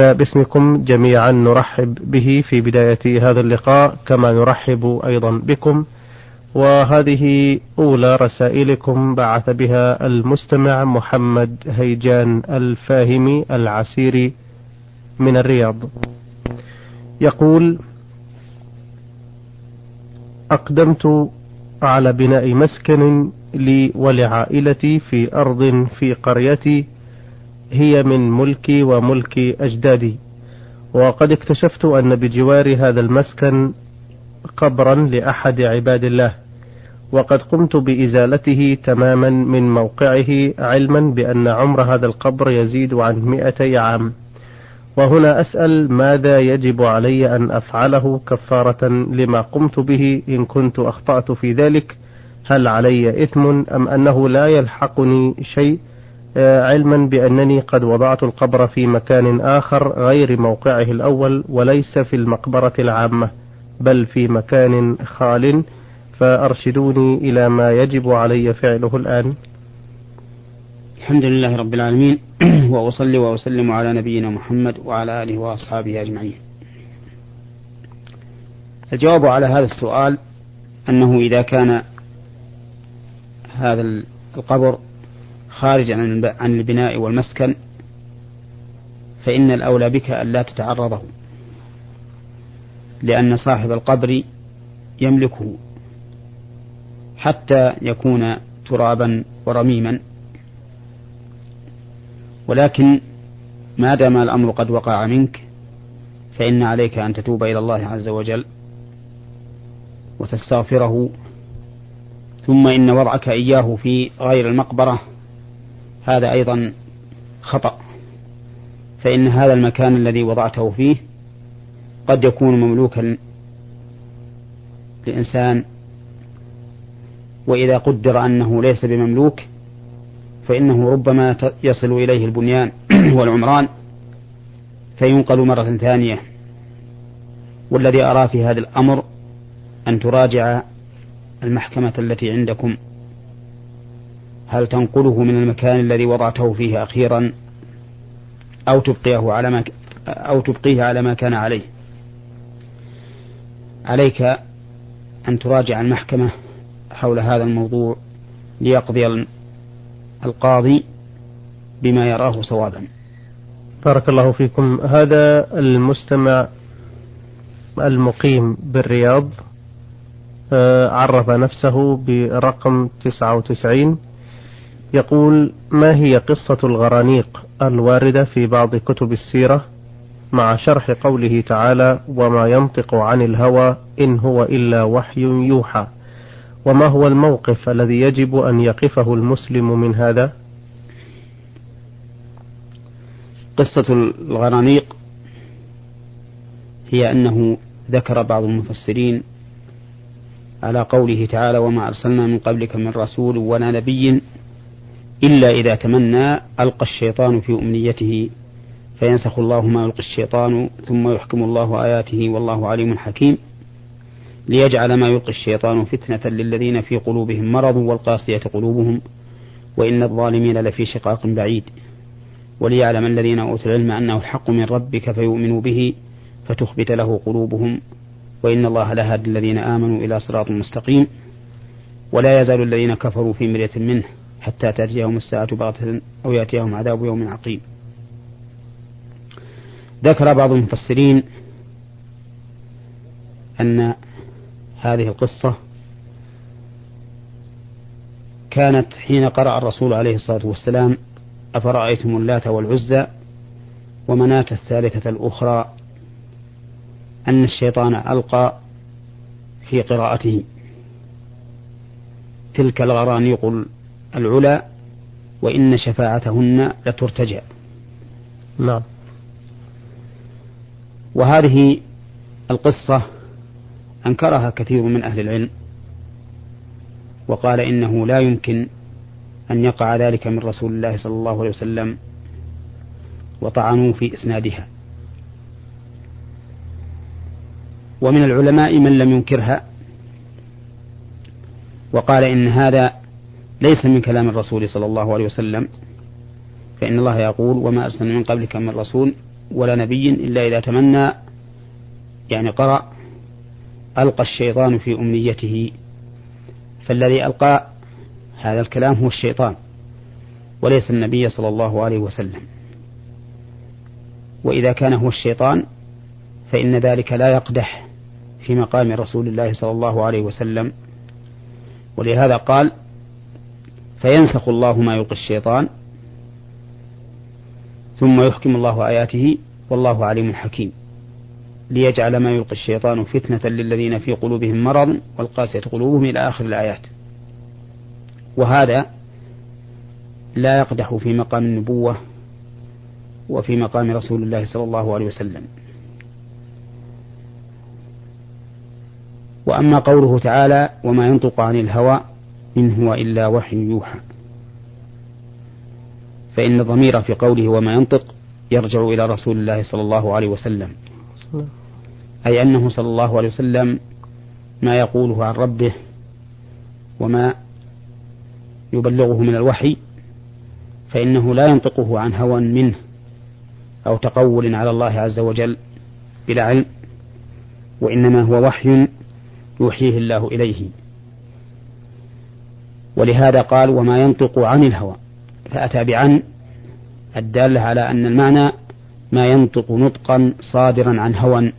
فباسمكم جميعا نرحب به في بداية هذا اللقاء كما نرحب أيضا بكم. وهذه أولى رسائلكم بعث بها المستمع محمد هيجان الفاهمي العسيري من الرياض. يقول أقدمت على بناء مسكن لي ولعائلتي في أرض في قريتي هي من ملكي وملك أجدادي. وقد اكتشفت أن بجوار هذا المسكن قبرا لأحد عباد الله وقد قمت بإزالته تماما من موقعه علما بأن عمر هذا القبر يزيد عن مئتي عام. وهنا أسأل ماذا يجب علي أن أفعله كفارة لما قمت به إن كنت أخطأت في ذلك؟ هل علي إثم أم أنه لا يلحقني شيء؟ علما بأنني قد وضعت القبر في مكان آخر غير موقعه الأول وليس في المقبرة العامة بل في مكان خال فأرشدوني إلى ما يجب علي فعله الآن. الحمد لله رب العالمين وأصلي وأسلم على نبينا محمد وعلى آله وأصحابه أجمعين. الجواب على هذا السؤال أنه إذا كان هذا القبر خارج عن البناء والمسكن فإن الأولى بك ألا تتعرضه لأن صاحب القبر يملكه حتى يكون ترابا ورميما. ولكن ما دام الأمر قد وقع منك فإن عليك أن تتوب إلى الله عز وجل وتستغفره ثم إن وضعك إياه في غير المقبرة هذا أيضا خطأ فإن هذا المكان الذي وضعته فيه قد يكون مملوكا لإنسان وإذا قدر أنه ليس بمملوك فإنه ربما يصل إليه البنيان والعمران فينقل مرة ثانية. والذي أرى في هذا الأمر أن تراجع المحكمة التي عندكم. هل تنقله من المكان الذي وضعته فيه أخيرا أو تبقيه على ما أو تبقيه على ما كان عليه؟ عليك أن تراجع المحكمة حول هذا الموضوع ليقضي القاضي بما يراه صوابا. بارك الله فيكم. هذا المستمع المقيم بالرياض آه، عرف نفسه برقم 99 يقول ما هي قصة الغرانيق الواردة في بعض كتب السيرة مع شرح قوله تعالى وما ينطق عن الهوى إن هو إلا وحي يوحى وما هو الموقف الذي يجب أن يقفه المسلم من هذا؟ قصة الغرانيق هي أنه ذكر بعض المفسرين على قوله تعالى وما أرسلنا من قبلك من رسول ولا نبي إلا إذا تمنى ألقى الشيطان في أمنيته فينسخ الله ما يلقي الشيطان ثم يحكم الله آياته والله عليم حكيم. ليجعل ما يلقي الشيطان فتنة للذين في قلوبهم مرض والقاسية قلوبهم وإن الظالمين لفي شقاق بعيد. وليعلم الذين أوتوا العلم أنه الحق من ربك فيؤمنوا به فتخبت له قلوبهم. وإن الله لهادي الذين آمنوا إلى صراط مستقيم. ولا يزال الذين كفروا في مرية منه حتى تأتيهم الساعة بغتة أو يأتيهم عذاب يوم عقيم. ذكر بعض المفسرين أن هذه القصة كانت حين قرأ الرسول عليه الصلاة والسلام أفرأيتم اللات والعزى ومناة الثالثة الأخرى أن الشيطان ألقى في قراءته. تلك الغرانيق العلا وإن شفاعتهن لترتجى. نعم. وهذه القصة أنكرها كثير من أهل العلم وقال إنه لا يمكن أن يقع ذلك من رسول الله صلى الله عليه وسلم وطعنوا في إسنادها. ومن العلماء من لم ينكرها وقال إن هذا ليس من كلام الرسول صلى الله عليه وسلم. فإن الله يقول وما أرسلنا من قبلك من رسول ولا نبي إلا إذا تمنى. يعني قرأ. ألقى الشيطان في أمنيته. فالذي ألقى هذا الكلام هو الشيطان. وليس النبي صلى الله عليه وسلم. وإذا كان هو الشيطان فإن ذلك لا يقدح في مقام رسول الله صلى الله عليه وسلم. ولهذا قال فينسخ الله ما يلقي الشيطان ثم يحكم الله آياته والله عليم حكيم. ليجعل ما يلقي الشيطان فتنة للذين في قلوبهم مرض والقاسية قلوبهم إلى آخر الآيات. وهذا لا يقدح في مقام النبوة وفي مقام رسول الله صلى الله عليه وسلم. وأما قوله تعالى وما ينطق عن الهوى إن هو إلا وحي يوحى. فإن الضمير في قوله وما ينطق يرجع إلى رسول الله صلى الله عليه وسلم. أي أنه صلى الله عليه وسلم ما يقوله عن ربه وما يبلغه من الوحي فإنه لا ينطقه عن هوى منه أو تقول على الله عز وجل بلا علم وإنما هو وحي يوحيه الله إليه. ولهذا قال وما ينطق عن الهوى. فأتى بعن الدالة على أن المعنى ما ينطق نطقا صادرا عن هوى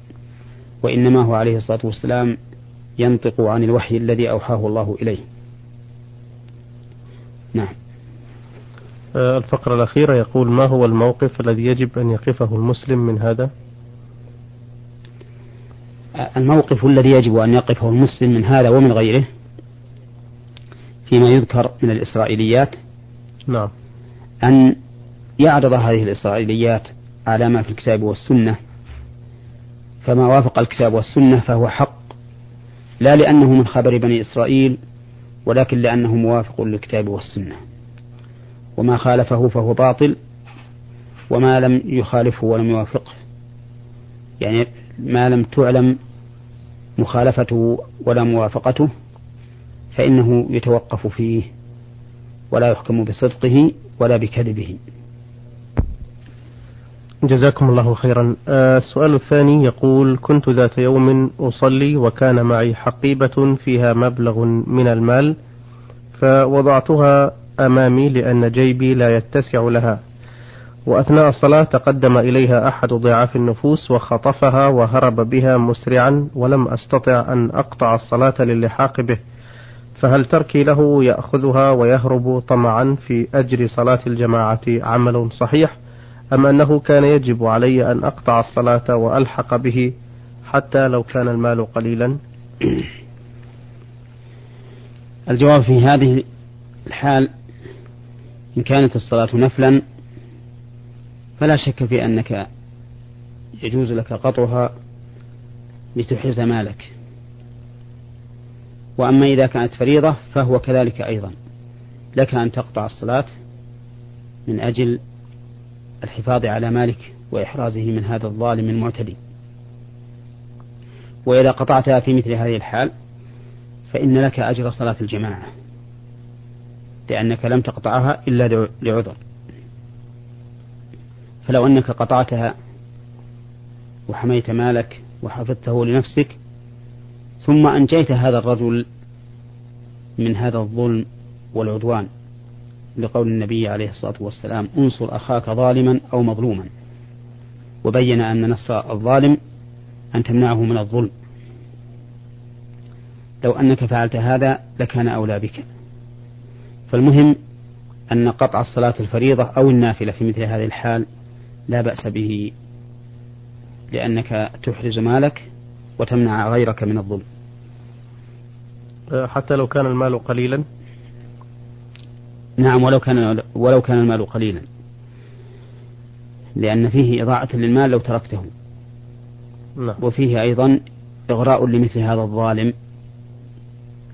وإنما هو عليه الصلاة والسلام ينطق عن الوحي الذي أوحاه الله إليه. نعم. آه، الفقرة الأخيرة يقول ما هو الموقف الذي يجب أن يقفه المسلم من هذا؟ الموقف الذي يجب أن يقفه المسلم من هذا ومن غيره فيما يذكر من الإسرائيليات؟ نعم. أن يعرض هذه الإسرائيليات على ما في الكتاب والسنة فما وافق الكتاب والسنة فهو حق لا لأنه من خبر بني إسرائيل ولكن لأنه موافق للكتاب والسنة. وما خالفه فهو باطل وما لم يخالفه ولم يوافقه. يعني ما لم تعلم مخالفته ولا موافقته فإنه يتوقف فيه ولا يحكم بصدقه ولا بكذبه. جزاكم الله خيرا. آه، السؤال الثاني يقول كنت ذات يوم أصلي وكان معي حقيبة فيها مبلغ من المال فوضعتها أمامي لأن جيبي لا يتسع لها. وأثناء الصلاة تقدم إليها أحد ضعاف النفوس وخطفها وهرب بها مسرعا ولم أستطع أن أقطع الصلاة للحاق به. فهل تركي له يأخذها ويهرب طمعا في أجر صلاة الجماعة عمل صحيح؟ أم أنه كان يجب علي أن أقطع الصلاة وألحق به حتى لو كان المال قليلا؟ الجواب في هذه الحال إن كانت الصلاة نفلا فلا شك في أنك يجوز لك قطعها لتحرز مالك. وأما إذا كانت فريضة فهو كذلك أيضا. لك أن تقطع الصلاة من أجل الحفاظ على مالك وإحرازه من هذا الظالم المعتدي. وإذا قطعتها في مثل هذه الحال فإن لك أجر صلاة الجماعة لأنك لم تقطعها إلا لعذر. فلو أنك قطعتها وحميت مالك وحفظته لنفسك ثم أنجيت هذا الرجل من هذا الظلم والعدوان لقول النبي عليه الصلاة والسلام انصر أخاك ظالما أو مظلوما. وبين أن نصر الظالم أن تمنعه من الظلم. لو أنك فعلت هذا لكان أولى بك. فالمهم أن قطع الصلاة الفريضة أو النافلة في مثل هذه الحال لا بأس به لأنك تحرز مالك وتمنع غيرك من الظلم. حتى لو كان المال قليلا؟ نعم ولو كان ولو كان المال قليلا. لأن فيه إضاعة للمال لو تركته. نعم. وفيه أيضا إغراء لمثل هذا الظالم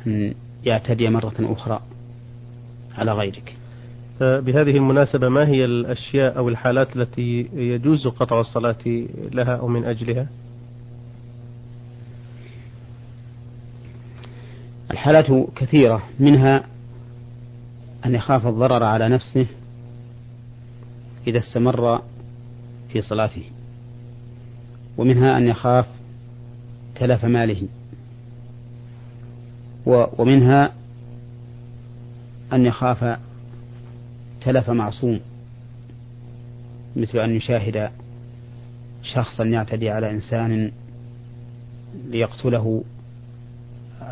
أن يعتدي مرة أخرى على غيرك. بهذه المناسبة ما هي الأشياء أو الحالات التي يجوز قطع الصلاة لها أو من أجلها؟ الحالات كثيرة منها أن يخاف الضرر على نفسه إذا استمر في صلاته ومنها أن يخاف تلف ماله ومنها أن يخاف تلف معصوم مثل أن يشاهد شخصا يعتدي على إنسان ليقتله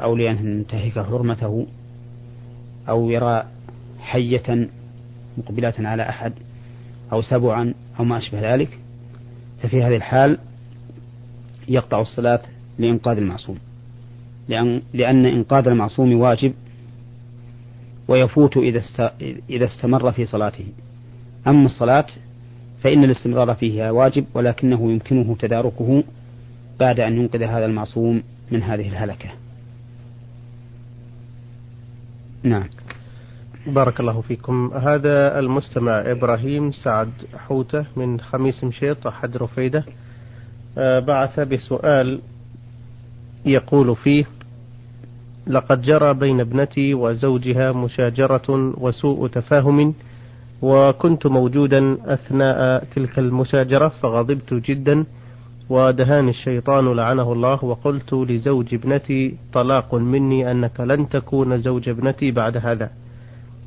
أو لينتهك حرمته أو يرى حية مقبلة على أحد أو سبعا أو ما أشبه ذلك ففي هذه الحال يقطع الصلاة لإنقاذ المعصوم. لأن, لأن إنقاذ المعصوم واجب ويفوت إذا إذا استمر في صلاته. أما الصلاة فإن الاستمرار فيها واجب ولكنه يمكنه تداركه بعد أن ينقذ هذا المعصوم من هذه الهلكة. نعم. بارك الله فيكم. هذا المستمع إبراهيم سعد حوتة من خميس مشيط أحد رفيدة آه، بعث بسؤال يقول فيه لقد جرى بين ابنتي وزوجها مشاجرة وسوء تفاهم وكنت موجودا أثناء تلك المشاجرة فغضبت جدا ودهاني الشيطان لعنه الله وقلت لزوج ابنتي طلاق مني أنك لن تكون زوج ابنتي بعد هذا.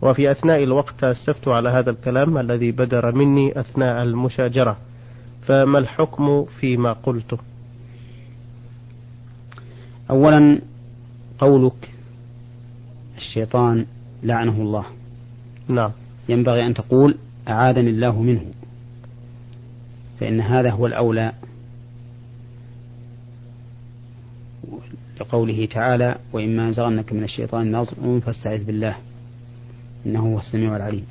وفي أثناء الوقت أسفت على هذا الكلام الذي بدر مني أثناء المشاجرة. فما الحكم فيما قلته أولا قولك الشيطان لعنه الله. نعم. ينبغي أن تقول أعاذني الله منه. فإن هذا هو الأولى. لقوله تعالى وإما زغنك من الشيطان نزغ فاستعذ بالله إنه هو السميع العليم.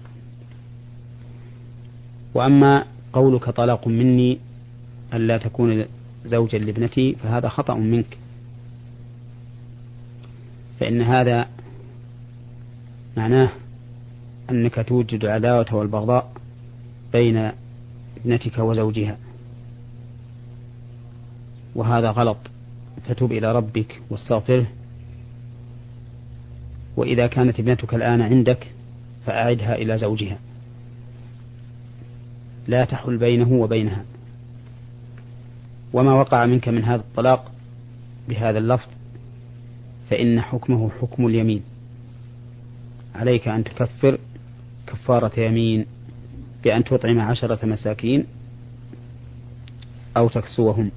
وأما قولك طلاق مني ألا تكون زوجا لابنتي فهذا خطأ منك. فإن هذا معناه أنك توجد العداوة والبغضاء بين ابنتك وزوجها. وهذا غلط. فتوب إلى ربك واستغفره. وإذا كانت ابنتك الآن عندك فأعدها إلى زوجها. لا تحل بينه وبينها. وما وقع منك من هذا الطلاق بهذا اللفظ فإن حكمه حكم اليمين. عليك أن تكفر كفارة يمين بأن تطعم عشرة مساكين أو تكسوهم.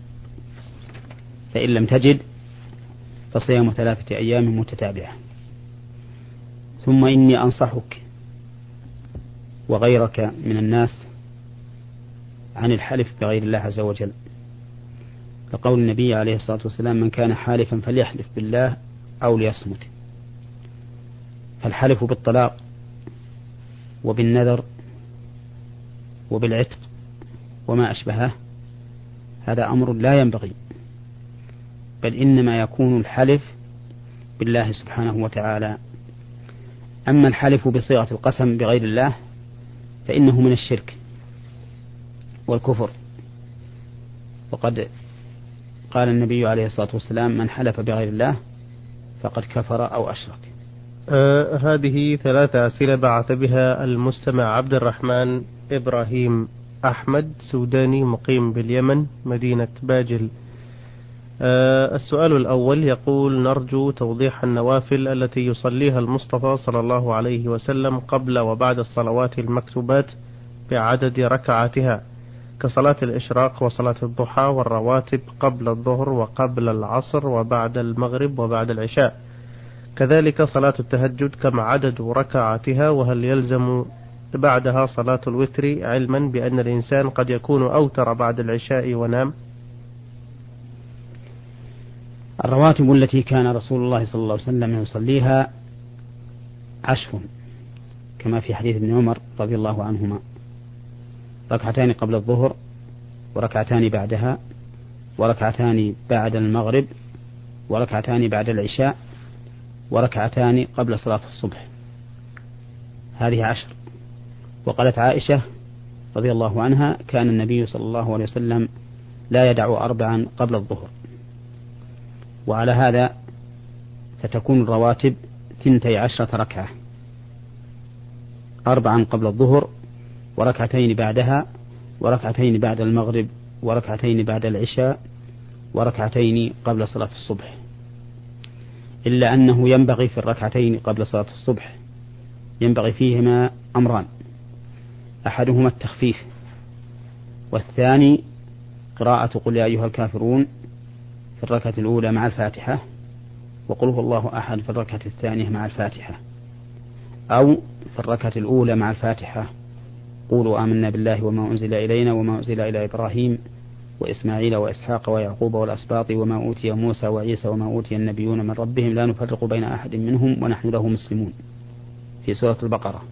فإن لم تجد فصيام ثلاثة أيام متتابعة. ثم إني أنصحك وغيرك من الناس عن الحلف بغير الله عز وجل. لقول النبي عليه الصلاة والسلام من كان حالفا فليحلف بالله أو ليصمت. فالحلف بالطلاق وبالنذر وبالعتق وما أشبهه هذا أمر لا ينبغي. بل إنما يكون الحلف بالله سبحانه وتعالى. أما الحلف بصيغة القسم بغير الله فإنه من الشرك والكفر. وقد قال النبي عليه الصلاة والسلام من حلف بغير الله فقد كفر أو أشرك. آه هذه ثلاثة أسئلة بعث بها المستمع عبد الرحمن إبراهيم أحمد سوداني مقيم باليمن مدينة باجل. السؤال الأول يقول نرجو توضيح النوافل التي يصليها المصطفى صلى الله عليه وسلم قبل وبعد الصلوات المكتوبات بعدد ركعاتها كصلاة الإشراق وصلاة الضحى والرواتب قبل الظهر وقبل العصر وبعد المغرب وبعد العشاء. كذلك صلاة التهجد كم عدد ركعاتها وهل يلزم بعدها صلاة الوتر علما بأن الإنسان قد يكون أوتر بعد العشاء ونام؟ الرواتب التي كان رسول الله صلى الله عليه وسلم يصليها عشر كما في حديث ابن عمر رضي الله عنهما. ركعتان قبل الظهر وركعتان بعدها وركعتان بعد المغرب وركعتان بعد العشاء وركعتان قبل صلاة الصبح. هذه عشر. وقالت عائشة رضي الله عنها كان النبي صلى الله عليه وسلم لا يدع أربعا قبل الظهر. وعلى هذا فتكون الرواتب ثنتي عشرة ركعة. أربعا قبل الظهر وركعتين بعدها وركعتين بعد المغرب وركعتين بعد العشاء وركعتين قبل صلاة الصبح. إلا أنه ينبغي في الركعتين قبل صلاة الصبح ينبغي فيهما أمران. أحدهما التخفيف والثاني قراءة قل يا أيها الكافرون في الركعة الأولى مع الفاتحة وقل هو الله أحد في الركعة الثانية مع الفاتحة. أو في الركعة الأولى مع الفاتحة قولوا آمنا بالله وما أنزل إلينا وما أنزل إلى إبراهيم وإسماعيل وإسحاق ويعقوب والأسباط وما أوتي موسى وعيسى وما أوتي النبيون من ربهم لا نفرق بين أحد منهم ونحن له مسلمون. في سورة البقرة.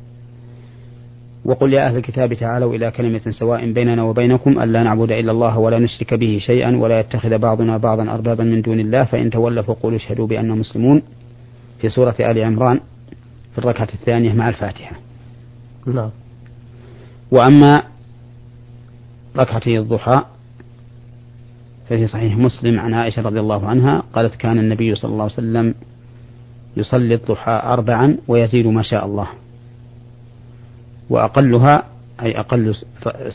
وقل يا أهل الكتاب تعالوا إلى كلمة سواء بيننا وبينكم ألا نعبد إلا الله ولا نشرك به شيئا ولا يتخذ بعضنا بعضا أربابا من دون الله فإن تولوا فقولوا اشهدوا بأننا مسلمون. في سورة آل عمران في الركعة الثانية مع الفاتحة. نعم. وأما ركعتي الضحى ففي صحيح مسلم عن عائشة رضي الله عنها قالت كان النبي صلى الله عليه وسلم يصلي الضحى أربعا ويزيد ما شاء الله. وأقلها أي أقل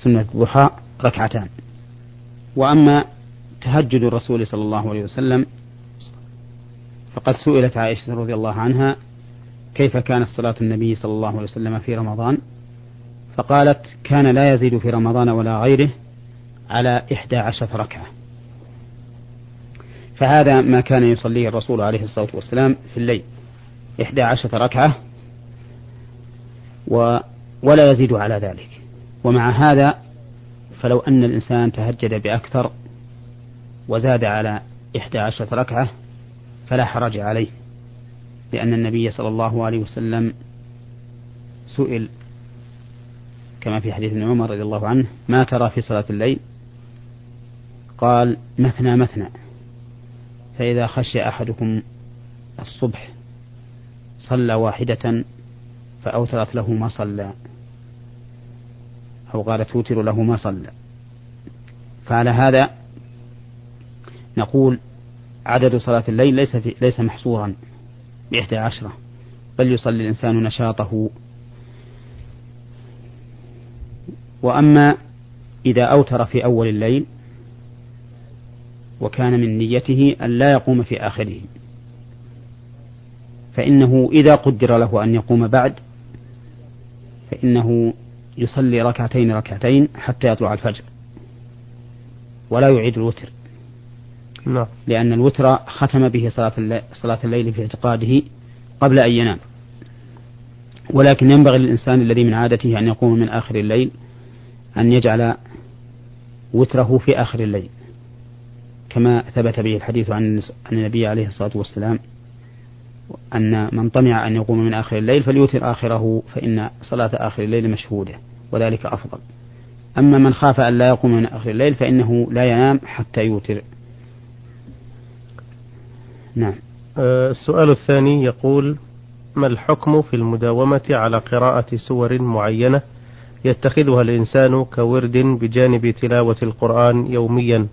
سنة الضحى ركعتان. وأما تهجد الرسول صلى الله عليه وسلم فقد سئلت عائشة رضي الله عنها كيف كانت صلاة النبي صلى الله عليه وسلم في رمضان؟ فقالت كان لا يزيد في رمضان ولا غيره على إحدى عشرة ركعة. فهذا ما كان يصليه الرسول عليه الصلاة والسلام في الليل إحدى عشرة ركعة. و ولا يزيد على ذلك. ومع هذا فلو أن الإنسان تهجد بأكثر وزاد على إحدى عشرة ركعة فلا حرج عليه لأن النبي صلى الله عليه وسلم سئل كما في حديث ابن عمر رضي الله عنه ما ترى في صلاة الليل؟ قال مثنى مثنى. فإذا خشي أحدكم الصبح صلى واحدة فأوترت له ما صلى. أو قال توتر له ما صلى. فعلى هذا نقول عدد صلاة الليل ليس في ليس محصورا. بإحدى عشرة. بل يصلي الإنسان نشاطه. وأما إذا أوتر في أول الليل وكان من نيته أن لا يقوم في آخره. فإنه إذا قدر له أن يقوم بعد فإنه يصلي ركعتين ركعتين حتى يطلع الفجر. ولا يعيد الوتر. نعم. لأن الوتر ختم به صلاة الليل, صلاة الليل في اعتقاده قبل أن ينام. ولكن ينبغي للإنسان الذي من عادته أن يقوم من آخر الليل أن يجعل وتره في آخر الليل. كما ثبت به الحديث عن النبي عليه الصلاة والسلام أن من طمع أن يقوم من آخر الليل فليوتر آخره فإن صلاة آخر الليل مشهودة وذلك أفضل. أما من خاف أن لا يقوم من آخر الليل فإنه لا ينام حتى يوتر. نعم. آه، السؤال الثاني يقول ما الحكم في المداومة على قراءة سور معينة يتخذها الإنسان كورد بجانب تلاوة القرآن يوميا؟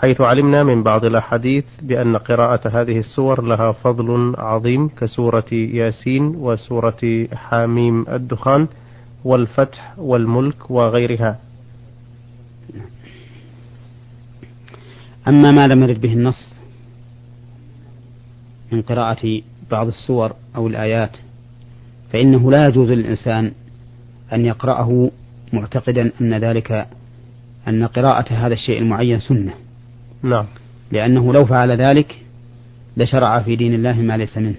حيث علمنا من بعض الأحاديث بأن قراءة هذه السور لها فضل عظيم كسورة ياسين وسورة حاميم الدخان والفتح والملك وغيرها. أما ما لم يرد به النص من قراءة بعض السور أو الآيات فإنه لا يجوز للإنسان أن يقرأه معتقدا أن ذلك أن قراءة هذا الشيء المعين سنة. نعم. لأنه لو فعل ذلك لشرع في دين الله ما ليس منه.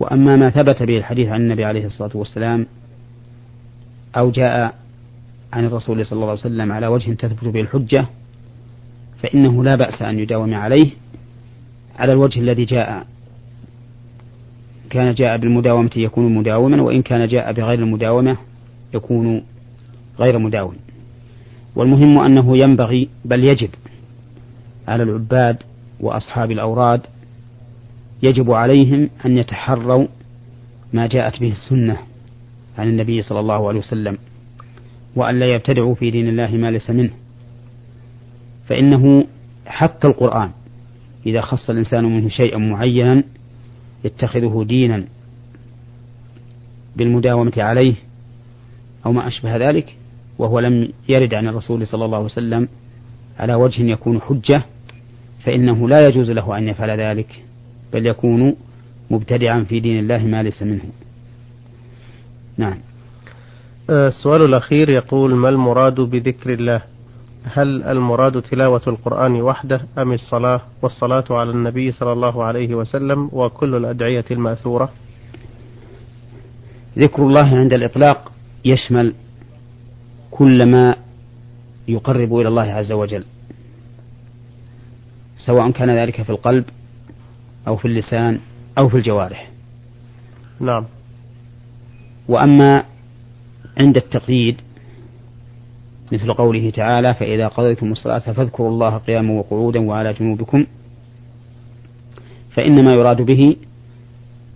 وأما ما ثبت به الحديث عن النبي عليه الصلاة والسلام أو جاء عن الرسول صلى الله عليه وسلم على وجه تثبت به الحجة فإنه لا بأس أن يداوم عليه على الوجه الذي جاء. كان جاء بالمداومة يكون مداوما وإن كان جاء بغير المداومة يكون غير مداوم. والمهم أنه ينبغي بل يجب على العباد وأصحاب الأوراد يجب عليهم أن يتحروا ما جاءت به السنة عن النبي صلى الله عليه وسلم وأن لا يبتدعوا في دين الله ما ليس منه. فإنه حتى القرآن إذا خص الإنسان منه شيئا معينا يتخذه دينا بالمداومة عليه أو ما أشبه ذلك وهو لم يرد عن الرسول صلى الله عليه وسلم على وجه يكون حجة فإنه لا يجوز له أن يفعل ذلك بل يكون مبتدعا في دين الله ما ليس منه. نعم. آه، السؤال الأخير يقول ما المراد بذكر الله؟ هل المراد تلاوة القرآن وحده أم الصلاة والصلاة على النبي صلى الله عليه وسلم وكل الأدعية المأثورة؟ ذكر الله عند الإطلاق يشمل كل ما يقرب إلى الله عز وجل. سواء كان ذلك في القلب أو في اللسان أو في الجوارح. نعم. وأما عند التقييد مثل قوله تعالى فإذا قضيتم الصلاة فاذكروا الله قياما وقعودا وعلى جنوبكم. فإنما يراد به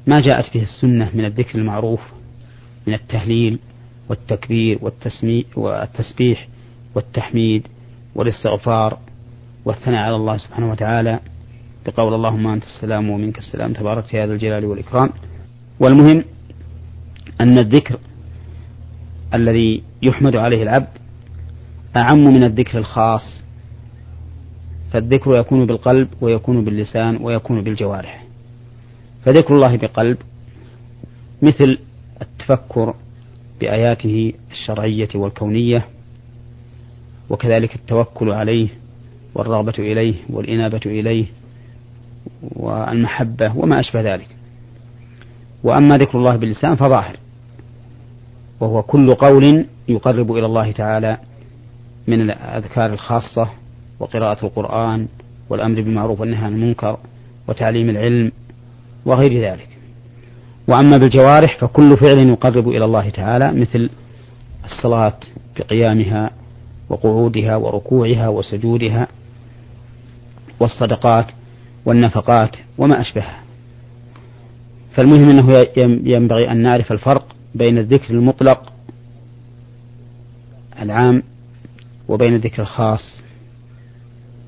ما جاءت به السنة من الذكر المعروف من التهليل والتكبير والتسبيح والتحميد والاستغفار والثناء على الله سبحانه وتعالى بقول اللهم أنت السلام ومنك السلام تبارك يا ذا الجلال والإكرام. والمهم أن الذكر الذي يحمد عليه العبد أعم من الذكر الخاص. فالذكر يكون بالقلب ويكون باللسان ويكون بالجوارح. فذكر الله بقلب مثل التفكر بآياته الشرعية والكونية وكذلك التوكل عليه والرغبة إليه والإنابة إليه والمحبة وما أشبه ذلك. وأما ذكر الله باللسان فظاهر وهو كل قول يقرب إلى الله تعالى من الأذكار الخاصة وقراءة القرآن والأمر بالمعروف والنهي عن المنكر وتعليم العلم وغير ذلك. وأما بالجوارح فكل فعل يقرب إلى الله تعالى مثل الصلاة بقيامها وقعودها وركوعها وسجودها والصدقات والنفقات وما أشبهها. فالمهم أنه ينبغي أن نعرف الفرق بين الذكر المطلق العام وبين الذكر الخاص.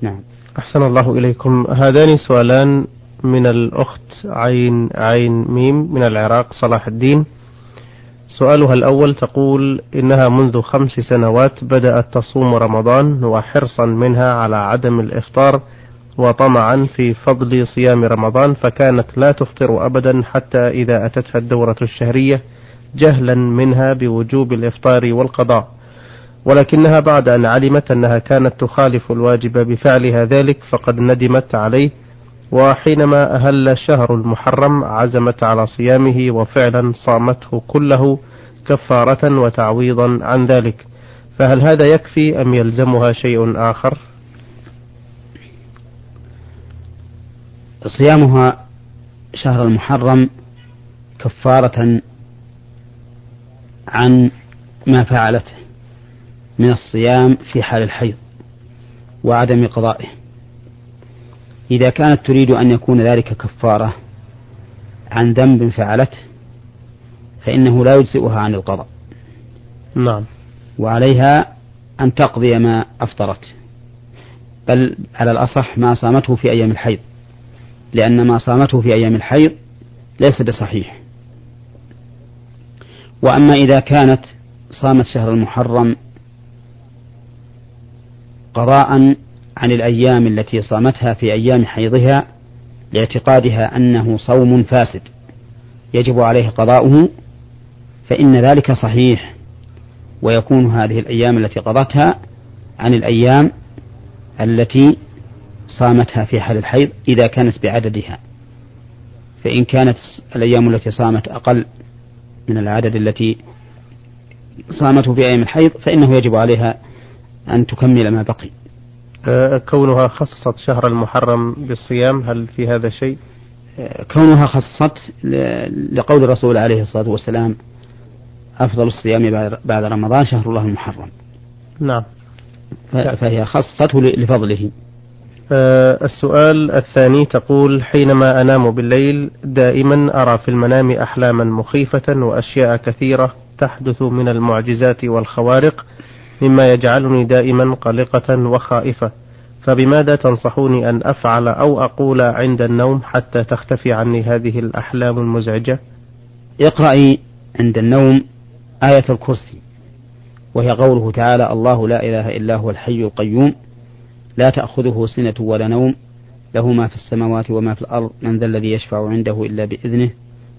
نعم. أحسن الله إليكم. هذان سؤالان من الأخت عين عين ميم من العراق صلاح الدين. سؤالها الأول تقول إنها منذ خمس سنوات بدأت تصوم رمضان وحرصا منها على عدم الإفطار وطمعا في فضل صيام رمضان فكانت لا تفطر أبدا حتى إذا أتتها الدورة الشهرية جهلا منها بوجوب الإفطار والقضاء. ولكنها بعد أن علمت أنها كانت تخالف الواجب بفعلها ذلك فقد ندمت عليه. وحينما أهل الشهر المحرم عزمت على صيامه وفعلا صامته كله كفارة وتعويضا عن ذلك. فهل هذا يكفي أم يلزمها شيء آخر؟ صيامها شهر المحرم كفارة عن ما فعلته من الصيام في حال الحيض وعدم قضائه. إذا كانت تريد أن يكون ذلك كفارة عن ذنب فعلته فإنه لا يجزئها عن القضاء. نعم. وعليها أن تقضي ما أفطرت. بل على الأصح ما صامته في أيام الحيض. لأن ما صامته في أيام الحيض ليس بصحيح. وأما إذا كانت صامت شهر المحرم قضاء عن الأيام التي صامتها في أيام حيضها لاعتقادها أنه صوم فاسد يجب عليه قضاؤه فإن ذلك صحيح ويكون هذه الأيام التي قضتها عن الأيام التي صامتها في حال الحيض إذا كانت بعددها. فإن كانت الأيام التي صامت أقل من العدد التي صامته في أيام الحيض فإنه يجب عليها أن تكمل ما بقي. آه، كونها خصصت شهر المحرم بالصيام هل في هذا شيء؟ آه، كونها خصصت لقول الرسول عليه الصلاة والسلام أفضل الصيام بعد رمضان شهر الله المحرم. نعم. فهي خصته لفضله. السؤال الثاني تقول حينما أنام بالليل دائما أرى في المنام أحلاما مخيفة وأشياء كثيرة تحدث من المعجزات والخوارق مما يجعلني دائما قلقة وخائفة. فبماذا تنصحوني أن أفعل أو أقول عند النوم حتى تختفي عني هذه الأحلام المزعجة؟ اقرأي عند النوم آية الكرسي وهي قوله تعالى الله لا إله إلا هو الحي القيوم. لا تأخذه سنة ولا نوم. له ما في السماوات وما في الأرض. من ذا الذي يشفع عنده إلا بإذنه.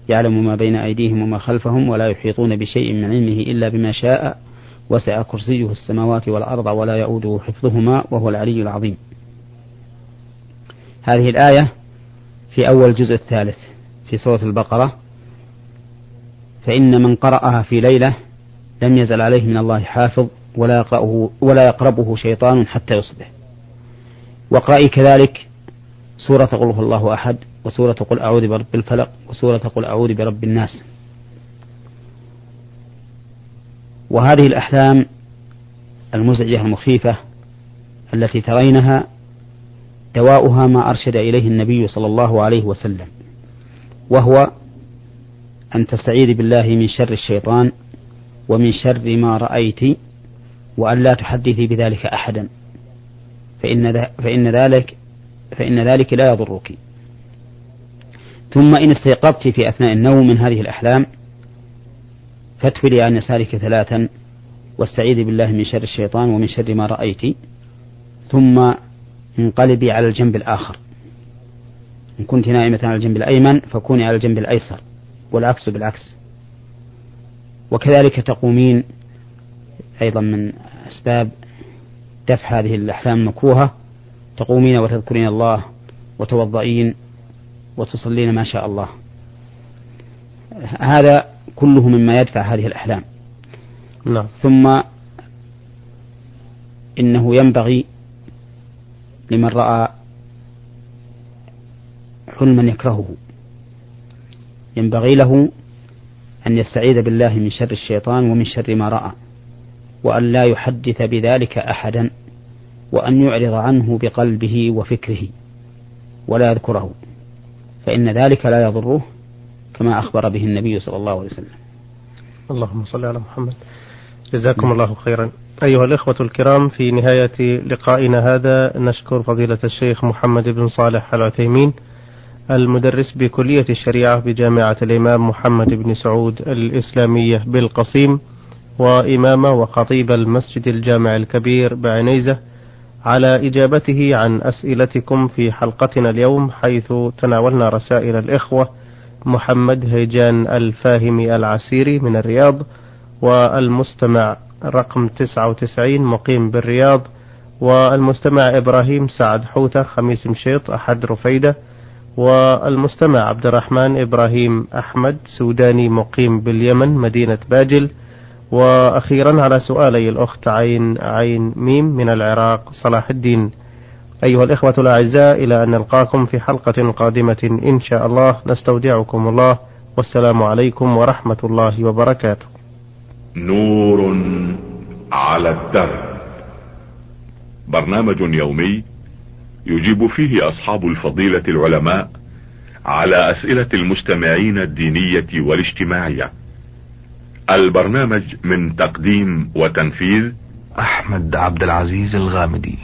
يعلم ما بين أيديهم وما خلفهم ولا يحيطون بشيء من علمه إلا بما شاء. وسع كرسيه السماوات والأرض ولا يؤوده حفظهما وهو العلي العظيم. هذه الآية في أول الجزء الثالث في سورة البقرة. فإن من قرأها في ليلة لم يزل عليه من الله حافظ ولا يقرأه ولا يقربه شيطان حتى يصبح. واقرأي كذلك سورة قل هو الله أحد وسورة قل أعوذ برب الفلق وسورة قل أعوذ برب الناس. وهذه الأحلام المزعجة المخيفة التي ترينها دواؤها ما أرشد إليه النبي صلى الله عليه وسلم وهو أن تستعيذ بالله من شر الشيطان ومن شر ما رأيت وأن لا تحدثي بذلك أحدا. فإن, فإن ذلك فإن ذلك لا يضرك. ثم إن استيقظت في أثناء النوم من هذه الأحلام فاتولي عن يسارك ثلاثا واستعيذي بالله من شر الشيطان ومن شر ما رأيت. ثم انقلبي على الجنب الآخر. إن كنت نائمة على الجنب الأيمن فكوني على الجنب الأيسر والعكس بالعكس. وكذلك تقومين أيضا من أسباب دفع هذه الأحلام المكروهة تقومين وتذكرين الله وتوضئين وتصلين ما شاء الله. هذا كله مما يدفع هذه الأحلام. نعم. ثم إنه ينبغي لمن رأى حلما يكرهه. ينبغي له أن يستعيذ بالله من شر الشيطان ومن شر ما رأى. وأن لا يحدث بذلك أحدا وأن يعرض عنه بقلبه وفكره ولا يذكره فإن ذلك لا يضره كما أخبر به النبي صلى الله عليه وسلم. اللهم صل على محمد. جزاكم الله خيرا. أيها الإخوة الكرام في نهاية لقائنا هذا نشكر فضيلة الشيخ محمد بن صالح العثيمين المدرس بكلية الشريعة بجامعة الإمام محمد بن سعود الإسلامية بالقصيم. وإمام وخطيب المسجد الجامع الكبير بعنيزة على إجابته عن أسئلتكم في حلقتنا اليوم حيث تناولنا رسائل الإخوة محمد هيجان الفاهمي العسيري من الرياض والمستمع رقم 99 مقيم بالرياض والمستمع إبراهيم سعد حوتة خميس مشيط أحد رفيدة والمستمع عبد الرحمن إبراهيم أحمد سوداني مقيم باليمن مدينة باجل وأخيرا على سؤالي الأخت عين عين ميم من العراق صلاح الدين. أيها الإخوة الأعزاء إلى أن نلقاكم في حلقة قادمة إن شاء الله. نستودعكم الله. والسلام عليكم ورحمة الله وبركاته. نور على الدرب. برنامج يومي يجيب فيه أصحاب الفضيلة العلماء على أسئلة المستمعين الدينية والاجتماعية. البرنامج من تقديم وتنفيذ أحمد عبد العزيز الغامدي.